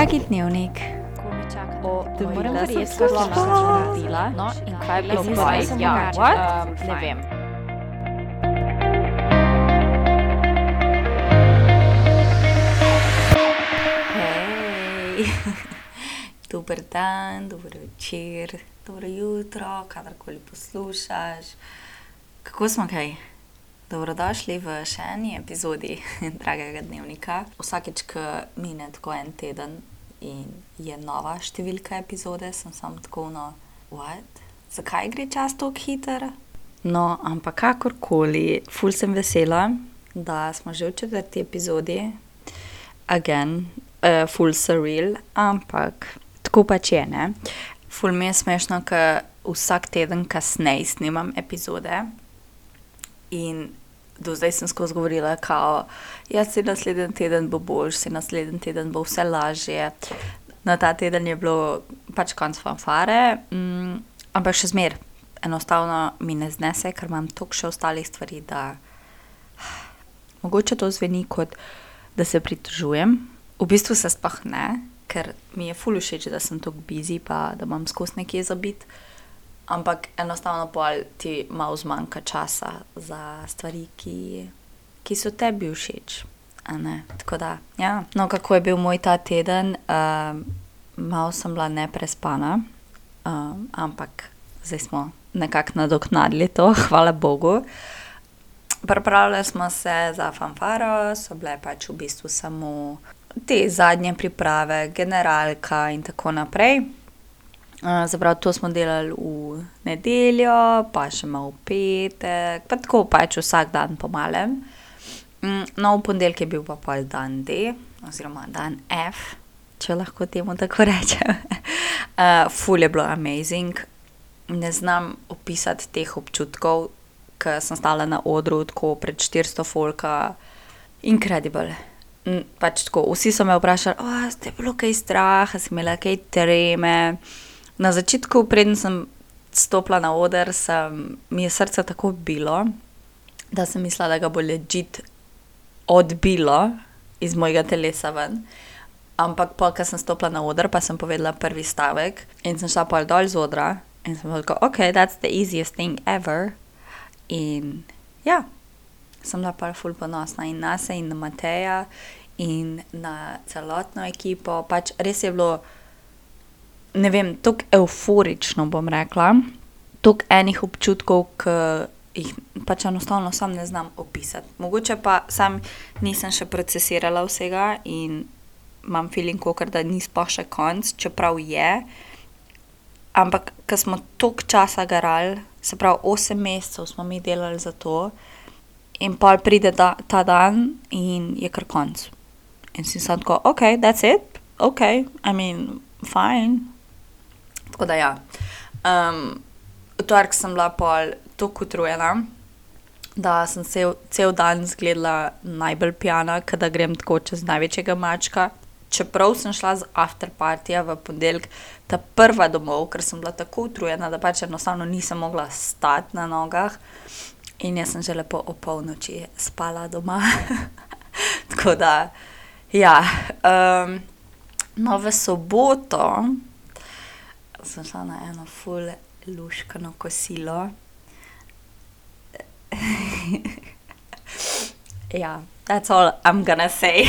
Dragi dnevnik, O, moj moram res nisem naredila. No, in kaj je bilo sem Ja, what? Um, ne vem. hej, dober dan, dober večer, dobro jutro, kadarkoli poslušaš. Kako smo kaj? Dobrodošli v še eni epizodi Dragega dnevnika. Vsakeč, ko mine tako en teden in je nova številka epizode, sem sam tako no, what? Zakaj gre čas tako hiter? No, ampak kakorkoli, ful sem vesela, da smo že v četrti epizodi, again, uh, full surreal, ampak tako pač je, ne. Ful mi je smešno, ker vsak teden kasneje snimam epizode in do zdaj sem skozi govorila, kao, ja, se naslednji teden bo boljš, se naslednji teden bo vse lažje. Na ta teden je bilo pač konc fanfare, mm, ampak še zmer, enostavno mi ne znese, ker imam toliko še ostalih stvari, da mogoče to zveni kot, da se pritožujem. V bistvu se sploh ne, ker mi je ful všeč, da sem tako busy, pa da imam skozi nekje zabit. Ampak enostavno pol ti malo zmanjka časa za stvari, ki, ki so tebi všeč. Tako da, ja. No, kako je bil moj ta teden? Um, malo sem bila neprespana, um, ampak zdaj smo nekako nadoknadili to, hvala Bogu. Pripravljali smo se za fanfaro, so bile pač v bistvu samo te zadnje priprave, generalka in tako naprej. Uh, Zaprav to smo delali v nedeljo, pa še malo v petek, pa tako pač vsak dan po malem. Mm, No, v ponedeljek je bil pa pol dan D, oziroma dan F, če lahko temu tako rečem. Uh, ful je bilo amazing. Ne znam opisati teh občutkov, ko sem stala na odru tako pred 400 folka. Incredible. Pač tako, vsi so me vprašali, oh, ste bilo kaj strah, si imela kaj treme. Na začetku, preden sem stopila na oder, sem, mi je srce tako bilo, da sem mislila, da ga bo ležit odbilo iz mojega telesa ven. Ampak, pa, ko sem stopila na oder, pa sem povedala prvi stavek in sem šla pol dol z odra in sem rekla, ok, that's the easiest thing ever. In ja, sem bila pa ful ponosna in na se, in na Mateja, in na celotno ekipo. Pač res je bilo, ne vem, tako euforično bom rekla, toliko enih občutkov, ki jih pač enostavno sam ne znam opisati. Mogoče pa sam nisem še procesirala vsega in imam feeling, kot da ni sploh še konc, čeprav je. Ampak, ker smo toliko časa garali, se pravi, osem mesecev smo mi delali za to, in pa pride da, ta dan in je kar konc. In si sam tako, ok, that's it, ok, I mean, fine. Tako da ja. Um, v torek sem bila pol tako utrujena, da sem cel, cel dan zgledala najbolj pijana, da grem tako čez največjega mačka. Čeprav sem šla z afterpartija v ponedeljek, ta prva domov, ker sem bila tako utrujena, da pač enostavno nisem mogla stati na nogah. In jaz sem že lepo o polnoči spala doma. tako da, ja. Um, no, v soboto sem šla na eno ful luškano kosilo. ja, that's all I'm gonna say.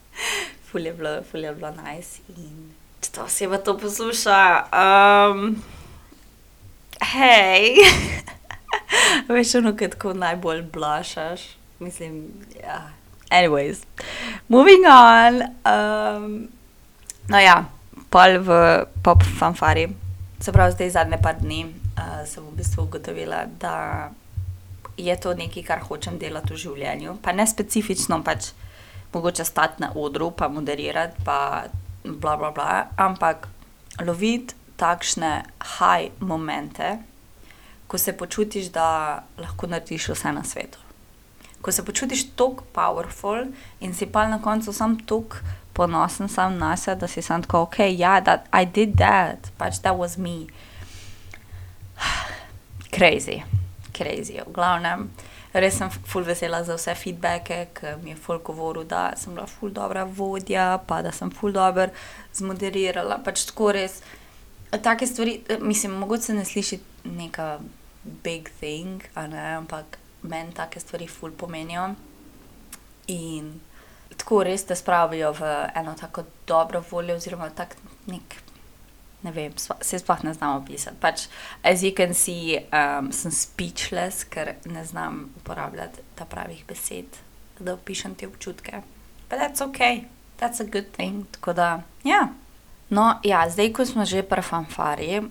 ful je bilo, ful je bilo nice. In če ta oseba to posluša, um, hej. Veš, ono, ki tako najbolj blašaš. Mislim, ja. Anyways, moving on. Um, no ja, pol v pop fanfari. Se pravi, zdaj zadnje par dni uh, sem v bistvu ugotovila, da je to nekaj, kar hočem delati v življenju. Pa ne specifično, pač mogoče stati na odru, pa moderirati, pa bla bla bla, ampak loviti takšne high momente, ko se počutiš, da lahko narediš vse na svetu. Ko se počutiš tako powerful in si pa na koncu sam tako ponosen sam na sebe, da si sam tako, ok, ja, that, I did that, pač that was me. Crazy, crazy. V glavnem, res sem ful vesela za vse feedbacke, ki mi je ful govoril, da sem bila ful dobra vodja, pa da sem ful dobro zmoderirala. Pač tako res. Take stvari, mislim, mogoče ne sliši neka big thing, ne, ampak meni take stvari ful pomenijo. In tako res te spravijo v eno tako dobro voljo oziroma tak neki, ne vem, saj sploh ne znam opisati. Pač as you can see, sem speechless, ker ne znam uporabljati ta pravih besed, da opišem te občutke. But that's okej, that's a good thing, tako da, ja. No, ja, zdaj, ko smo že pri fanfari,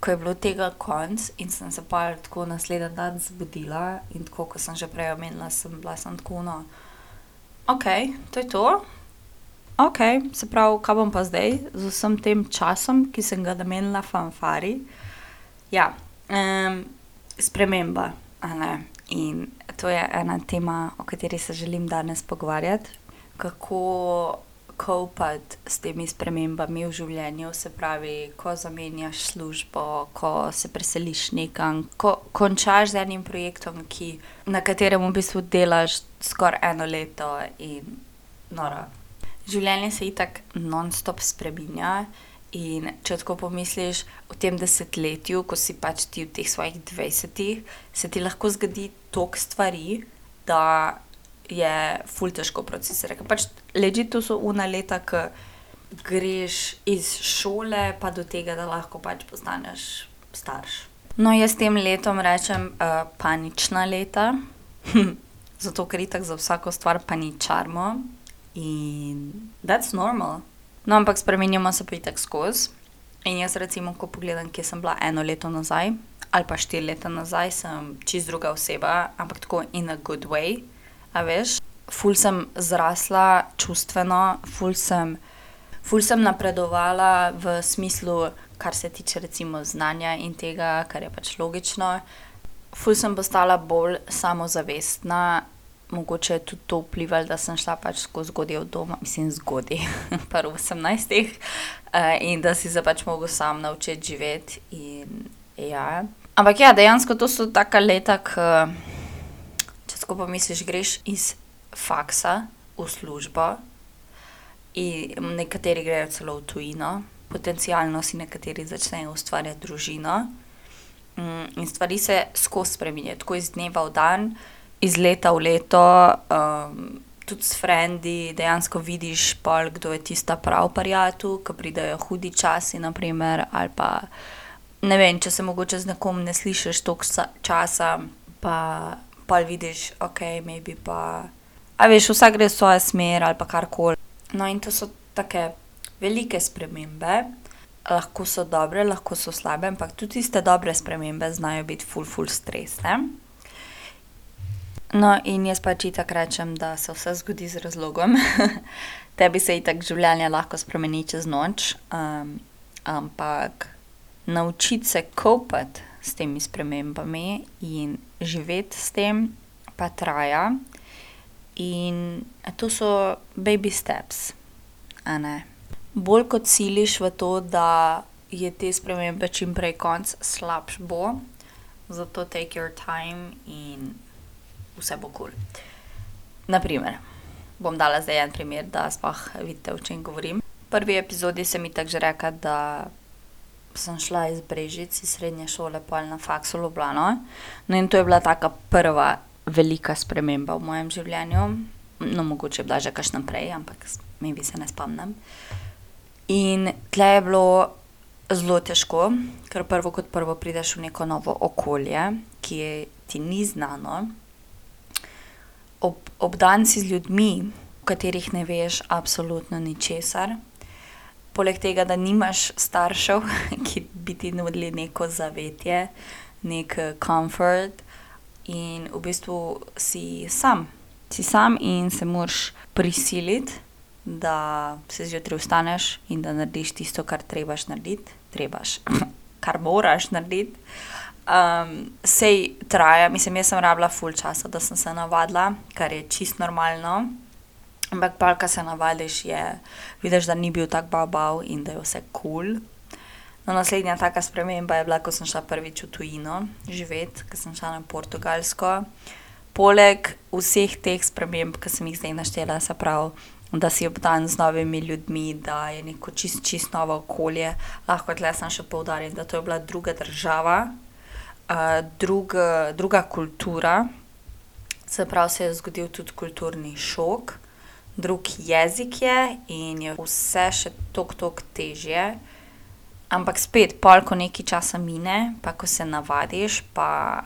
ko je bilo tega konec in sem se pol tako naslednji dan zbudila in tako, ko sem že prej omenila, sem bila samo tako, no, okej, to je to. Okej, se pravi, kaj bom pa zdaj z vsem tem časom, ki sem ga namenila fanfari? Ja, sprememba, a ne. In to je ena tema, o kateri se želim danes pogovarjati. Kako copati s temi spremembami v življenju, se pravi, ko zamenjaš službo, ko se preseliš nekam, ko končaš z enim projektom, ki, na katerem v bistvu delaš skoraj eno leto in noro. Življenje se itak nonstop spreminja, in če tako pomisliš, v tem desetletju, ko si pač ti v teh svojih dvajsetih, se ti lahko zgodi toliko stvari, da je ful težko procesirati. Ker pač legit to so ona leta, ke greš iz šole pa do tega, da lahko pač postaneš starš. No, jaz tem letom rečem, panična leta, zato ker itak za vsako stvar paničarimo. In that's normal. No, ampak spreminjamo se pa itak skozi. In jaz recimo, ko pogledam, kje sem bila eno leto nazaj ali pa štiri leta nazaj, sem čisto druga oseba, ampak tako in a good way, a veš. Ful sem zrasla čustveno, ful sem, ful sem napredovala v smislu, kar se tiče recimo znanja in tega, kar je pač logično. Ful sem postala bolj samozavestna, mogoče je tudi to vplivalo, da sem šla pač tako zgodaj od doma, mislim zgodaj, pri osemnajstih, in da si se pač mogel sam naučiti živeti in ja. Ampak ja, dejansko to so taka leta, ke tako pomisliš, greš iz faksa v službo in nekateri grejo celo v tujino, potencialno si nekateri začnejo ustvarjati družino. in stvari se skozi spreminjajo, tako iz dneva v dan, iz leta v leto, tudi s frendi dejansko vidiš pol, kdo je tisti ta pravi prijatelj, ke pridejo hudi časi, na primer, ali pa ne vem, če se mogoče z nekom ne slišiš toliko časa, pa pol vidiš, okej, maybe pa, a veš, vsak gre svojo smer ali pa karkoli. No, in to so take velike spremembe. Lahko so dobre, lahko so slabe, ampak tudi tiste dobre spremembe znajo biti ful, ful stresne. No, in jaz pač itak rečem, da se vse zgodi z razlogom. Tebi se itak življenje lahko spremeni čez noč, ampak naučiti se copati s temi spremembami in živeti s tem pa traja. In to so baby steps, a ne. Bolj kot siliš v to, da je te spremembe čim prej konec, slabše bo. Zato take your time in vse bo kul. Na primer, bom dala zdaj en primer, da sploh vidite, o čem govorim. V prvi epizodi sem itak že rekla, da sem šla iz Brežic, iz srednje šole pol na faks v Ljubljano. No, in to je bila taka prva velika sprememba v mojem življenju. No, mogoče je bila že kakšna prej, ampak maybe se ne spomnim. In tule je bilo zelo težko, ker prvo kot prvo prideš v neko novo okolje, ki ti ni znano. obdan si z ljudmi, o katerih ne veš absolutno ničesar. Poleg tega, da nimaš staršev, ki bi ti nudili neko zavetje, neki comfort, in v bistvu si sam. Si sam in se moraš prisiliti, da se zjutraj vstaneš in da narediš tisto, kar trebaš narediti. Trebaš, kar moraš narediti. saj traja, mislim, jaz sem rabila ful časa, da sem se navadila, kar je čisto normalno. Ampak pol, ke se navadiš, je, vidiš, da ni bil tak bav in da je vse kul. No, naslednja taka sprememba je bila, ko sem šla prvič v tujino živet, ke sem šla na Portugalsko. poleg vseh teh sprememb, ki sem jih zdaj naštela, se pravi, da si obdan z novimi ljudmi, da je neko čisto, čisto novo okolje, lahko tule samo še poudarim, da to je bila druga država, druga kultura, se pravi, se je zgodil tudi kulturni šok. Drug jezik je in je vse še toliko, toliko težje. Ampak spet, pol, ko nekaj časa mine pa ko se navadiš pa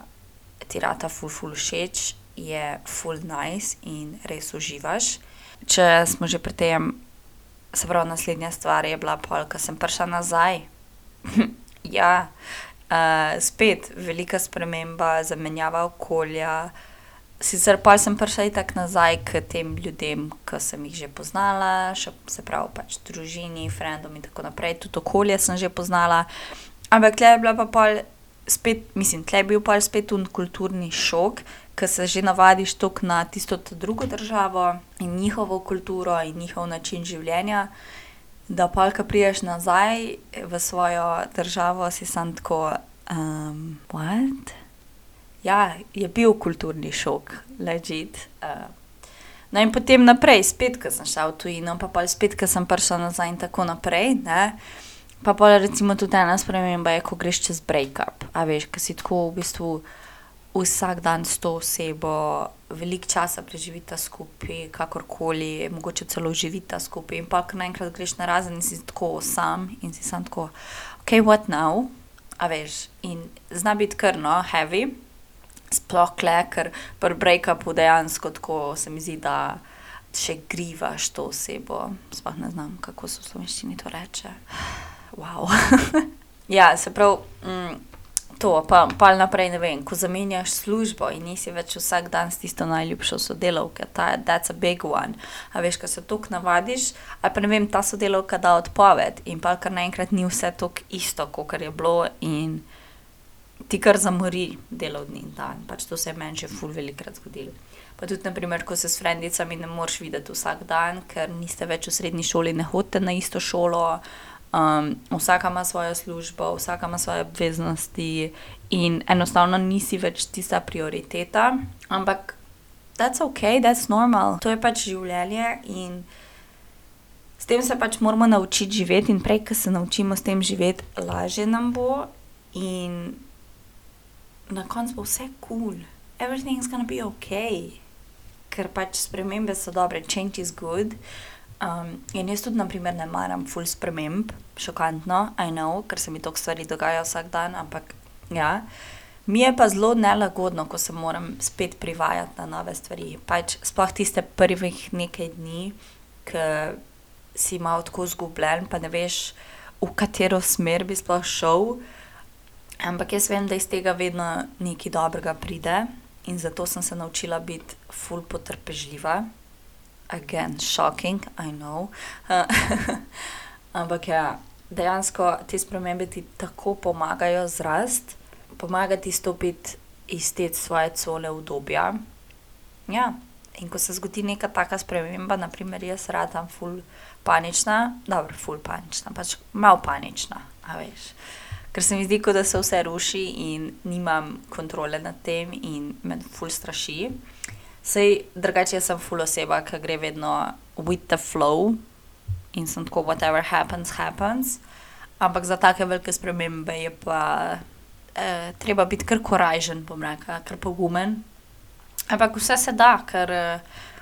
ti rata ful, ful všeč, je ful nice in res uživaš. Če smo že pri tem, se pravi, naslednja stvar je bila pol, ke sem prišla nazaj. Ja, spet velika sprememba, zamenjava okolja. Sicer pol sem prišla itak nazaj k tem ljudem, ke sem jih že poznala, še, se pravi pač družini, frendom in tako naprej, tudi okolje sem že poznala. Ampak tule je bila pa pol spet, mislim, tule je bil pol spet oni kulturni šok, ke se že navadiš toliko na tisto drugo državo in njihovo kulturo in njihov način življenja, da pol, ke prideš nazaj v svojo državo, si samo tako, what? Ja, je bil kulturni šok, legit. no, in potem naprej spet, ke sem šla v tujino pa pol spet, ke sem prišla nazaj in tako naprej, ne. Pa pol recimo tudi ena sprememba je, ko greš čez brejkup, a veš, ke si tako v bistvu vsak dan s to osebo, veliko časa preživita skupaj, kakorkoli, mogoče celo živita skupaj, in pol, ke naenkrat greš narazen in si tako sam in si samo tako, okej, what now? A veš. In zna biti kar, no, heavy. Sploh tule, ker pri brejkupu dejansko tako, se mi zdi, da še grivaš to osebo. Sploh ne znam, kako se v slovenščini to reče. Ja, se pravi, to, pa pol naprej, ne vem, ko zamenjaš službo in nisi več vsak dan s tisto najljubšo sodelavko, that's a big one. A veš, ke se toliko navadiš, ali pa, ne vem, ta sodelavka da odpoved in pol kar naenkrat ni vse toliko isto, kakor je bilo, in ti kar zamori delovni dan. Pač to se je meni že ful velikokrat zgodilo. Pa tudi na primer, ko se s frendicami ne moreš videti vsak dan, ker niste več v srednji šoli, ne hodite na isto šolo, vsaka ima svojo službo, vsaka ima svoje obveznosti in enostavno nisi več tista prioriteta. Ampak that's okej, that's normal. To je pač življenje in s tem se pač moramo naučiti živeti in prej, ke se naučimo s tem živeti, lažje nam bo in na koncu bo vse kul. Everything is gonna be okay. Ker pač spremembe so dobre, change is good. in jaz tudi na primer ne maram ful sprememb, šokantno, I know, ker se mi toliko stvari dogaja vsak dan, ampak ja. Mi je pa zelo nelagodno, ko se moram spet privajati na nove stvari. Pač sploh tiste prvih nekaj dni, ke si malo tako izgubljen pa ne veš, v katero smer bi sploh šel. Ampak jaz vem, da iz tega vedno nekaj dobrega pride, in zato sem se naučila biti ful potrpežljiva. Again, shocking, I know. Ampak ja, dejansko te spremembe ti tako pomagajo zrasti, pomagajo ti stopiti iz te svoje cone udobja. Ja. In ko se zgodi neka taka sprememba, na primer jaz ratam ful panična, dobro, ful panična, pač malo panična, a veš. Ker se mi zdi, kot da se vse ruši in nimam kontrole nad tem in me ful straši. Saj drugače jaz sem ful oseba, ke gre vedno with the flow in sem tako whatever happens, happens. Ampak za take velike spremembe je pa, treba biti kar korajžen, bom rekla, kar pogumen. Ampak vse se da, ker,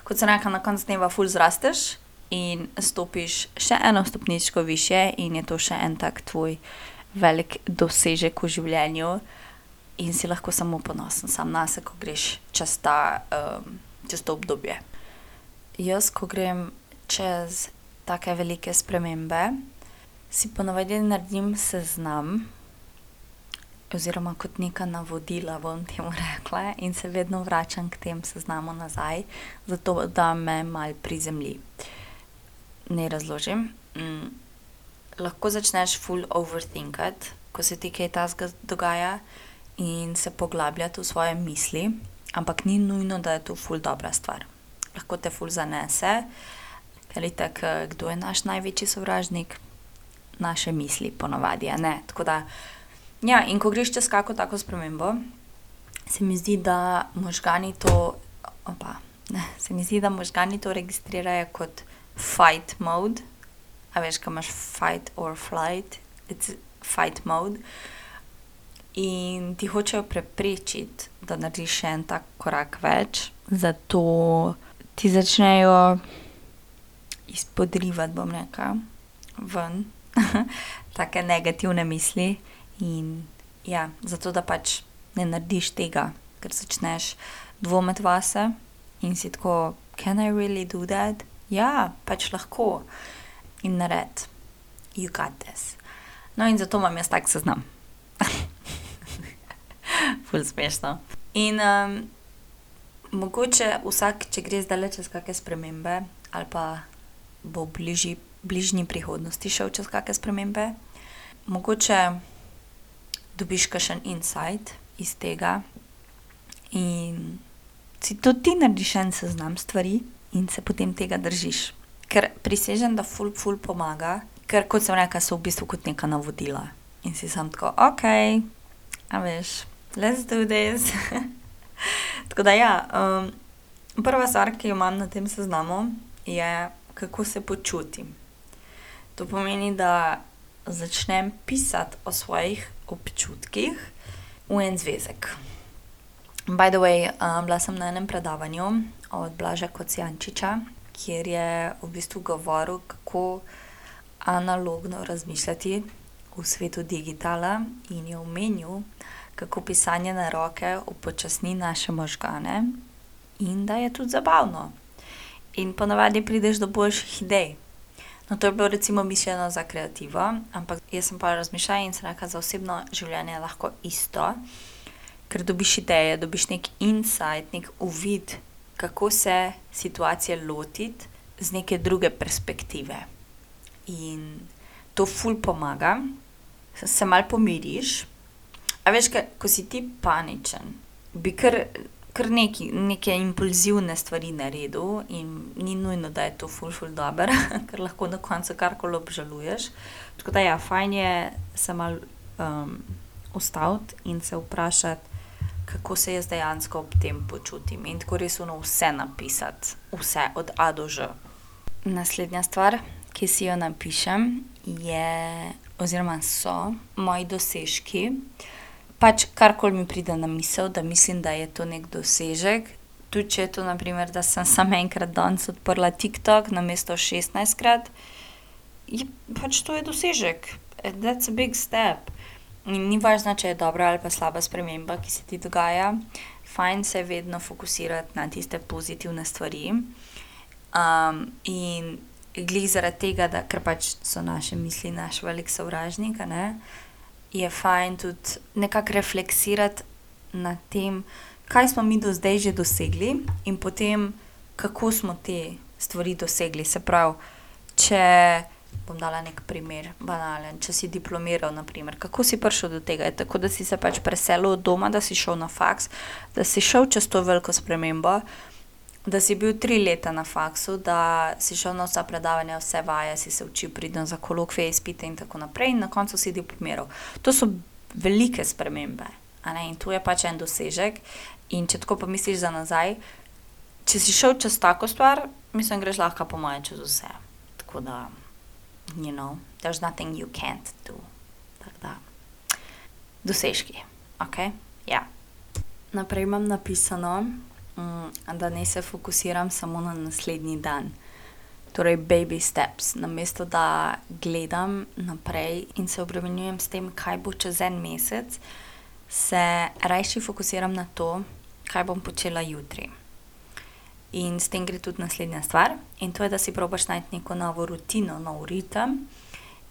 kot sem rekla, na koncu dneva ful zrasteš in stopiš še eno stopničko višje in je to še en tak tvoj velik dosežek v življenju in si lahko samo ponosen sam nase, ko greš čez ta, čez to obdobje. Jaz, ko grem čez take velike spremembe, si po navadi naredim seznam oziroma kot neka navodila, bom temu rekla, in se vedno vračam k temu seznamu nazaj, zato da me malo prizemlji. Naj razložim. Lahko začneš ful overthinkati, ko se ti kaj takega dogaja, in se poglabljati v svoje misli. Ampak ni nujno, da je to ful dobra stvar. Lahko te ful zanese, ker itak, kdo je naš največji sovražnik? Naše misli po navadi, a ne. Tako da ja, in ko greš čez kako tako spremembo, se mi zdi, da možgani to, opa, se mi zdi, da možgani to registrirajo kot fight mode. A veš, ko imaš fight or flight, it's fight mode. In ti hočejo preprečiti, da narediš še en tak korak več, zato ti začnejo izpodrivati, bom rekla, ven take negativne misli. In ja, zato da pač ne narediš tega, ker začneš dvomiti vase in si tako, can I really do that? Ja, pač lahko. In naredi, you got this. No, in zato imam jaz tak seznam. Ful smešno. In mogoče vsak, če gre zdajle čez kake spremembe ali pa bo v bližnji prihodnosti šel čez kake spremembe, mogoče dobiš kakšen insight iz tega in si tudi ti narediš en seznam stvari in se potem tega držiš. Ker prisežem, da ful, ful pomaga, ker kot sem rekla, so v bistvu kot neka navodila. In si samo tako, okej, a veš, let's do this. Tako da ja, prva stvar, ki jo imam na tem seznamu, je, kako se počutim. To pomeni, da začnem pisati o svojih občutkih v en zvezek. By the way, bila sem na enem predavanju od Blaža Kocijančiča, kjer je v bistvu govoril, kako analogno razmišljati v svetu digitala, in je omenil, kako pisanje na roke upočasni naše možgane in da je tudi zabavno. In po navadi prideš do boljših idej. No, to je bilo recimo mišljeno za kreativo, ampak jaz sem pol razmišljala in sem rekla, za osebno življenje je lahko isto, ker dobiš ideje, dobiš neki insight, neki uvid, kako se situacije lotiti z neke druge perspektive. In to ful pomaga, se malo pomiriš. A veš, ke ko si ti paničen, bi kar, kar nekaj, neke impulzivne stvari naredil in ni nujno, da je to ful, ful dobro, ker lahko na koncu karkoli obžaluješ. Tako da ja, fajn je se malo ustaviti in se vprašati, kako se jaz dejansko ob tem počutim. In tako res ono vse napisati, vse od a do ž. Naslednja stvar, ki si jo napišem, je oziroma so moji dosežki. Pač karkoli mi pride na misel, da mislim, da je to neki dosežek. Tudi če je to na primer, da sem samo enkrat danes odprla TikTok namesto šestnajstkrat, je pač to je dosežek. That's a big step. In ni važno, če je dobra ali pa slaba sprememba, ki se ti dogaja. Fajn se je vedno fokusirati na tiste pozitivne stvari. in glih zaradi tega, da, ker pač so naše misli naš velik sovražnik, ne, je fajn tudi nekako refleksirati nad tem, kaj smo mi do zdaj že dosegli, in potem, kako smo te stvari dosegli. Se pravi, če, bom dala neki primer, banalen, če si diplomiral, na primer, kako si prišel do tega? Je tako, da si se pač preselil od doma, da si šel na faks, da si šel čez to veliko spremembo, da si bil tri leta na faksu, da si šel na vsa predavanja, vse vaje, si se učil pridno za kolokvije, izpite in tako naprej in na koncu si diplomiral. To so velike spremembe, in to je pač en dosežek. In če tako pomisliš za nazaj, če si šel čez tako stvar, mislim, greš lahko po moje čez vse. Tako da, you know, there's nothing you can't do. Tako da dosežki, okej, ja. Naprej imam napisano, da naj se fokusiram samo na naslednji dan. Torej baby steps. Namesto da gledam naprej in se obremenjujem s tem, kaj bo čez en mesec, se rajši fokusiram na to, kaj bom počela jutri. In s tem gre tudi naslednja stvar, in to je, da si probaš najti neko novo rutino, nov ritem.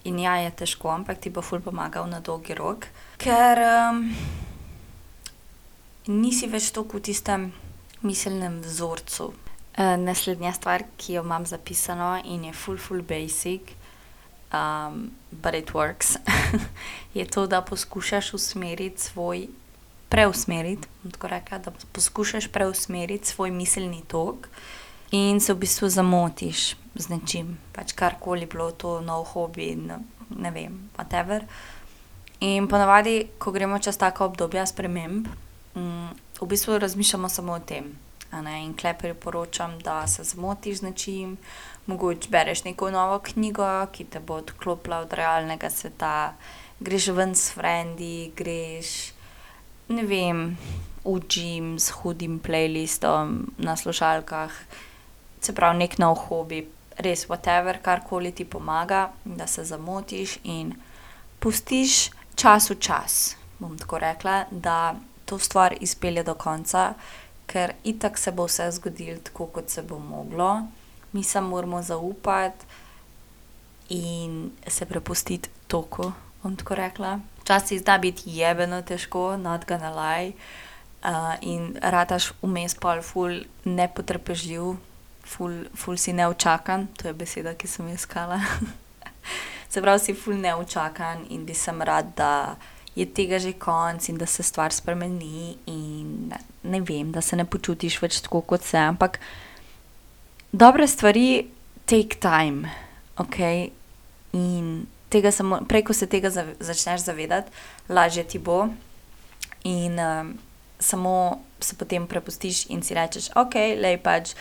In ja, je težko, ampak ti bo ful pomagal na dolgi rok, ker nisi več toliko v tistem miselnem vzorcu. naslednja stvar, ki jo imam zapisano in je ful, ful basic, but it works, je to, da poskušaš usmeriti svoj, preusmeriti, tako rekla, da poskušaš preusmeriti svoj miselni tok in se v bistvu zamotiš z nečim. Pač karkoli bilo to, nov hobi, ne vem, whatever. In po navadi, ko gremo čez taka obdobja sprememb, v bistvu razmišljamo samo o tem, ne. In tule priporočam, da se zmotiš z nečim, mogoče bereš neko novo knjigo, ki te bo odklopila od realnega sveta, greš ven s frendi, greš, ne vem, v gym s hudim playlistom na slušalkah. Se pravi, neki nov hobi. Res whatever, karkoli ti pomaga, da se zamotiš in pustiš času čas, bom tako rekla, da to stvar izpelje do konca, ker itak se bo vse zgodilo tako, kot se bo moglo. Mi samo moramo zaupati in se prepustiti toku, bom tako rekla. Včasih zna biti jebeno težko, not gonna lie. in rataš vmes pol ful nepotrpežljiv, ful, ful si neučakan, to je beseda, ki sem jo iskala. Se pravi, si ful neučakan in bi samo rad, da je tega že konec in da se stvar spremeni in ne vem, da se ne počutiš več tako, kot se, ampak dobre stvari take time, okej. In tega se prej, ko se tega začneš zavedati, lažje ti bo. In, samo se potem prepustiš in si rečeš: "Okej, glej, pač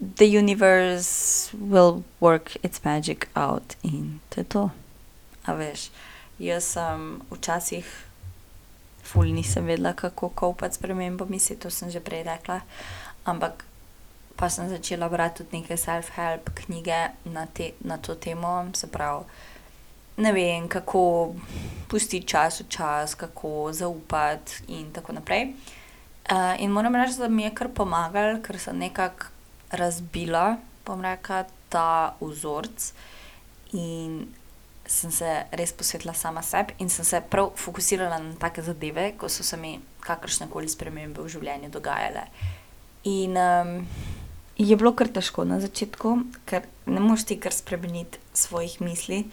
the universe will work its magic out." In to je to. A veš. Jaz sem včasih ful nisem vedela, kako copati s spremembami, saj to sem že prej rekla, ampak pol sem začela brati tudi neke self-help knjige na na to temo, se pravi, ne vem, kako pustiti času čas, kako zaupati in tako naprej. in moram reči, da mi je kar pomagalo, ker sem nekako razbila, bom rekla, ta vzorec in sem se res posvetila sama sebi in sem se prav fokusirala na take zadeve, ko so se mi kakršnekoli spremembe v življenju dogajale. In, je bilo kar težko na začetku, ker ne moreš ti kar spremeniti svojih misli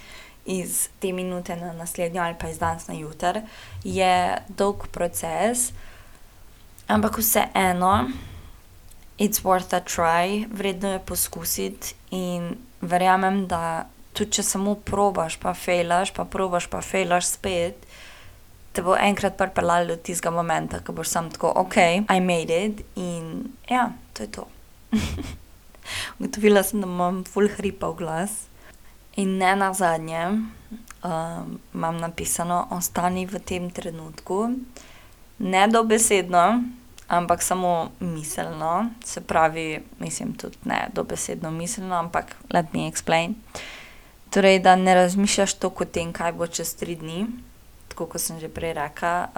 iz te minute na naslednjo ali pa iz danes na jutri. Je dolg proces, ampak vseeno it's worth a try, vredno je poskusiti in verjamem, da tudi če samo probaš pa fejlaš pa probaš pa fejlaš spet, te bo enkrat pripeljalo do tistega momenta, ke boš samo tako: "Okej, I made it." In ja, to je to. Ugotovila sem, da imam ful hripav glas. In nenazadnje, imam napisano: "Ostani v tem trenutku." Ne dobesedno, ampak samo miselno. Se pravi, mislim tudi ne dobesedno miselno, ampak let me explain. Torej, da ne razmišljaš toliko o tem, kaj bo čez tri dni, tako kot sem že prej rekla,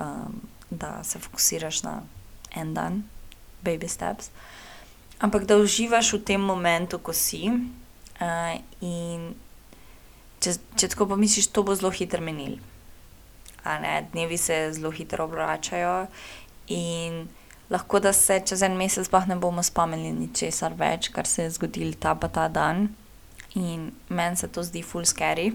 da se fokusiraš na en dan, baby steps. Ampak da uživaš v tem momentu, ko si, in če, če tako pomisliš, to bo zelo hitro ne. Dnevi se zelo hitro obračajo in lahko, da se čez en mesec sploh ne bomo spomnili ničesar več, kar se je zgodilo ta pa ta dan. In meni se to zdi ful scary.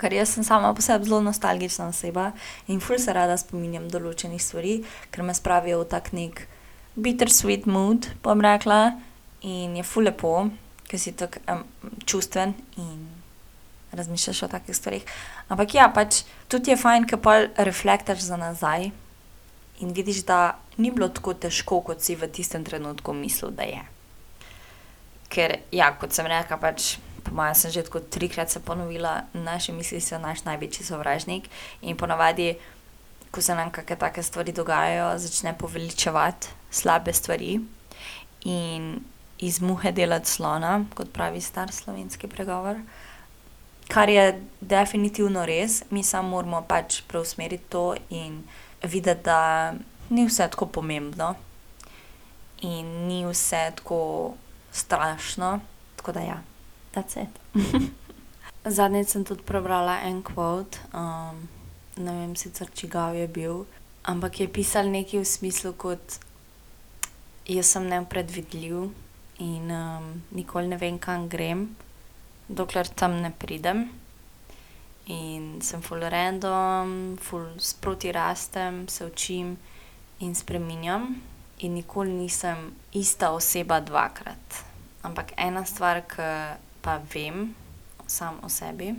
Ker jaz sem sama po sebi zelo nostalgična oseba in ful se rada spominjam določenih stvari, ker me spravijo v tak neki bittersweet mood, bom rekla. In je ful lepo, ke si tako, čustven in razmišljaš o takih stvareh. Ampak ja, pač tudi je fajn, ke pol reflektaš za nazaj in vidiš, da ni bilo tako težko, kot si v tistem trenutku mislil, da je. Ker ja, kot sem rekla, pač po moje sem že tako trikrat se ponovila, naše misli so naš največji sovražnik in ponavadi, ko se nam kake take stvari dogajajo, začne poveličevati slabe stvari in iz muhe delati slona, kot pravi star slovenski pregovor. Kar je definitivno res, mi samo moramo pač preusmeriti to in videti, da ni vse tako pomembno. In ni vse tako strašno. Tako da ja, that's it. Zadnjič sem tudi prebrala en quote, ne vem sicer, čigav je bil, ampak je pisalo nekaj v smislu kot: "Jaz sem nepredvidljiv in, nikoli ne vem, kam grem, dokler tam ne pridem. In sem ful random, ful sproti rastem, se učim in spreminjam. In nikoli nisem ista oseba dvakrat. Ampak ena stvar, ke pa vem samo o sebi,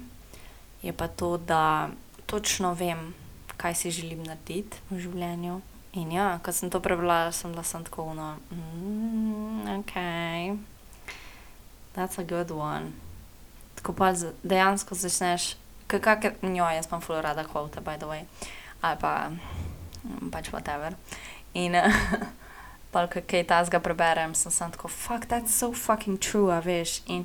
je pa to, da točno vem, kaj si želim narediti v življenju In ja, ko sem to prebrala, sem bila samo tako ono, ok, that's a good one. Tako pa dejansko začneš, kakor njo, jaz imam ful rada kvote, by the way, ali pa pač whatever. In pol, ko kaj takega preberem, sem samo tako, fuck, that's so fucking true, a veš. In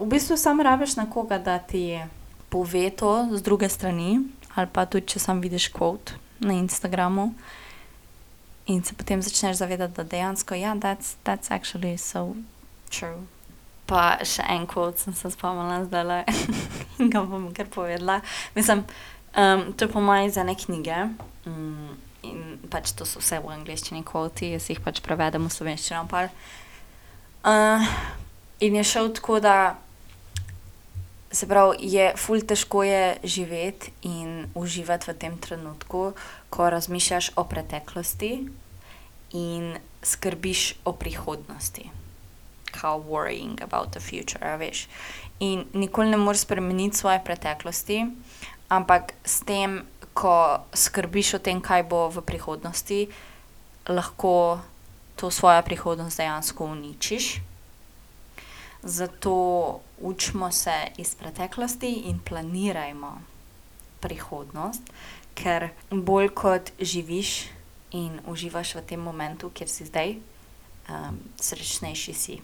v bistvu samo rabiš nekoga, da ti pove to z druge strani, ali pa tudi, če samo vidiš kvot na Instagramu. In se potem začneš zavedati, da dejansko, ja, that's, that's actually so true. Pa še en kvot sem se spomnila zdaj in ga bom kar povedala. Mislim, um, to je po mojem iz ene knjige. Um, in pač to so vse v angleščini kvoti, jaz jih pač prevedem v slovenščino. Uh, in je šel tako, da se pravi, je ful težko je živeti in uživati v tem trenutku, ko razmišljaš o preteklosti in skrbiš o prihodnosti. Kao worrying about the future, veš. In nikoli ne moreš spremeniti svoje preteklosti, ampak s tem, ko skrbiš o tem, kaj bo v prihodnosti, lahko to svojo prihodnost dejansko uničiš. Zato učimo se iz preteklosti in planirajmo prihodnost, ker bolj kot živiš in uživaš v tem momentu, kjer si zdaj, um, srečnejši si.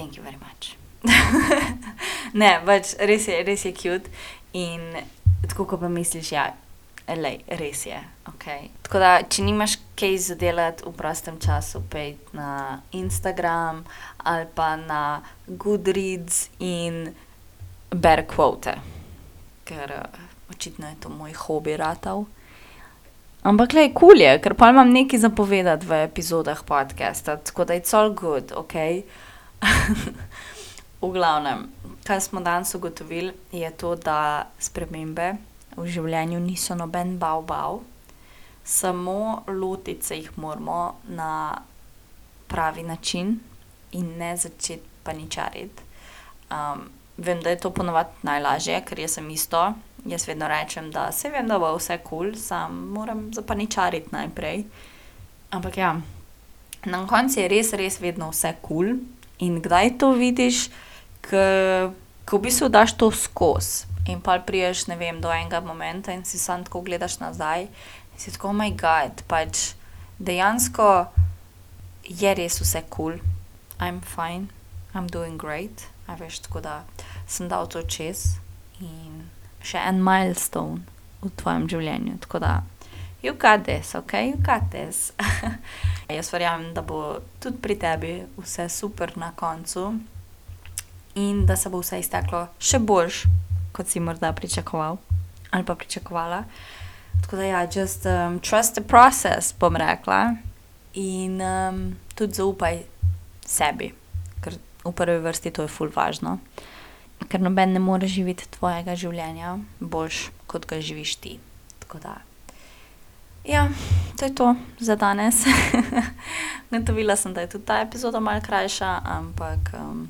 Thank you very much. ne, pač res je, res je cute in tako, ko pa misliš, ja, Lej, res je. Okay. Tako da, če nimaš kaj za delati v prostem času, pej na Instagram ali pa na Goodreads in ber kvote, ker očitno je to moj hobi ratov. Ampak, le, kul cool je, ker pa imam nekaj zapovedati v epizodah podcasta, tako da je cel good, ok. V glavnem, kar smo danes ugotovili, je to, da spremembe v življenju niso noben bav bav, samo lotiti se jih moramo na pravi način in ne začeti paničariti. Um, vem, da je to ponovadi najlažje, ker jaz sem isto. Jaz vedno rečem, da se vem, da bo vse kul, cool, sam moram zapaničariti najprej. Ampak ja, na koncu je res, res vedno vse kul. In kdaj to vidiš, ko v bistvu daš to skozi. In pa priješ, do enega momento in si sam tako gledaš nazaj in si tako, oh moj bog, pač dejansko je res vse kul, cool. I'm fine, I'm doing great, a veš, tako da sem dal to čez in še en milestone v tvojem življenju. Tako da, you got this, ok, you got this. Jaz verjamem, da bo tudi pri tebi vse super na koncu in da se bo vse izteklo še boljš kot si morda pričakoval ali pa pričakovala. Tako da, ja, just um, trust the process, bom rekla, in um, tudi zaupaj sebi, ker v prvi vrsti to je ful važno. Ker noben ne more živeti tvojega življenja boljš, kot ga živiš ti. Tako da, ja, to je to za danes. Gotovila sem, da je tudi ta epizoda malce krajša, ampak um,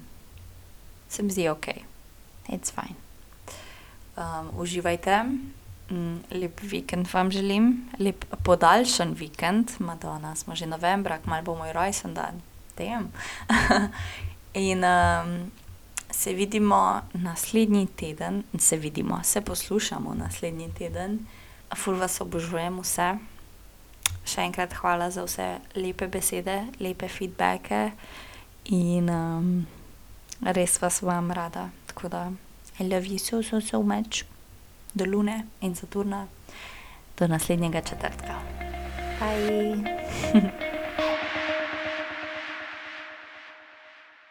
se mi zdi ok, it's fine um, uživajte. Mm, lep vikend vam želim, lep podaljšan vikend, Madonna, smo že novembra, kmalo bo moj rojsten dan, tem. In um, se vidimo naslednji teden, se vidimo, se poslušamo naslednji teden, ful vas obožujem vse. Še enkrat hvala za vse lepe besede, lepe feedbacke in um, res vas vam rada. Tako da. I love you so, so, so much. Do Lune in Saturna, do naslednjega četrtka. Bye.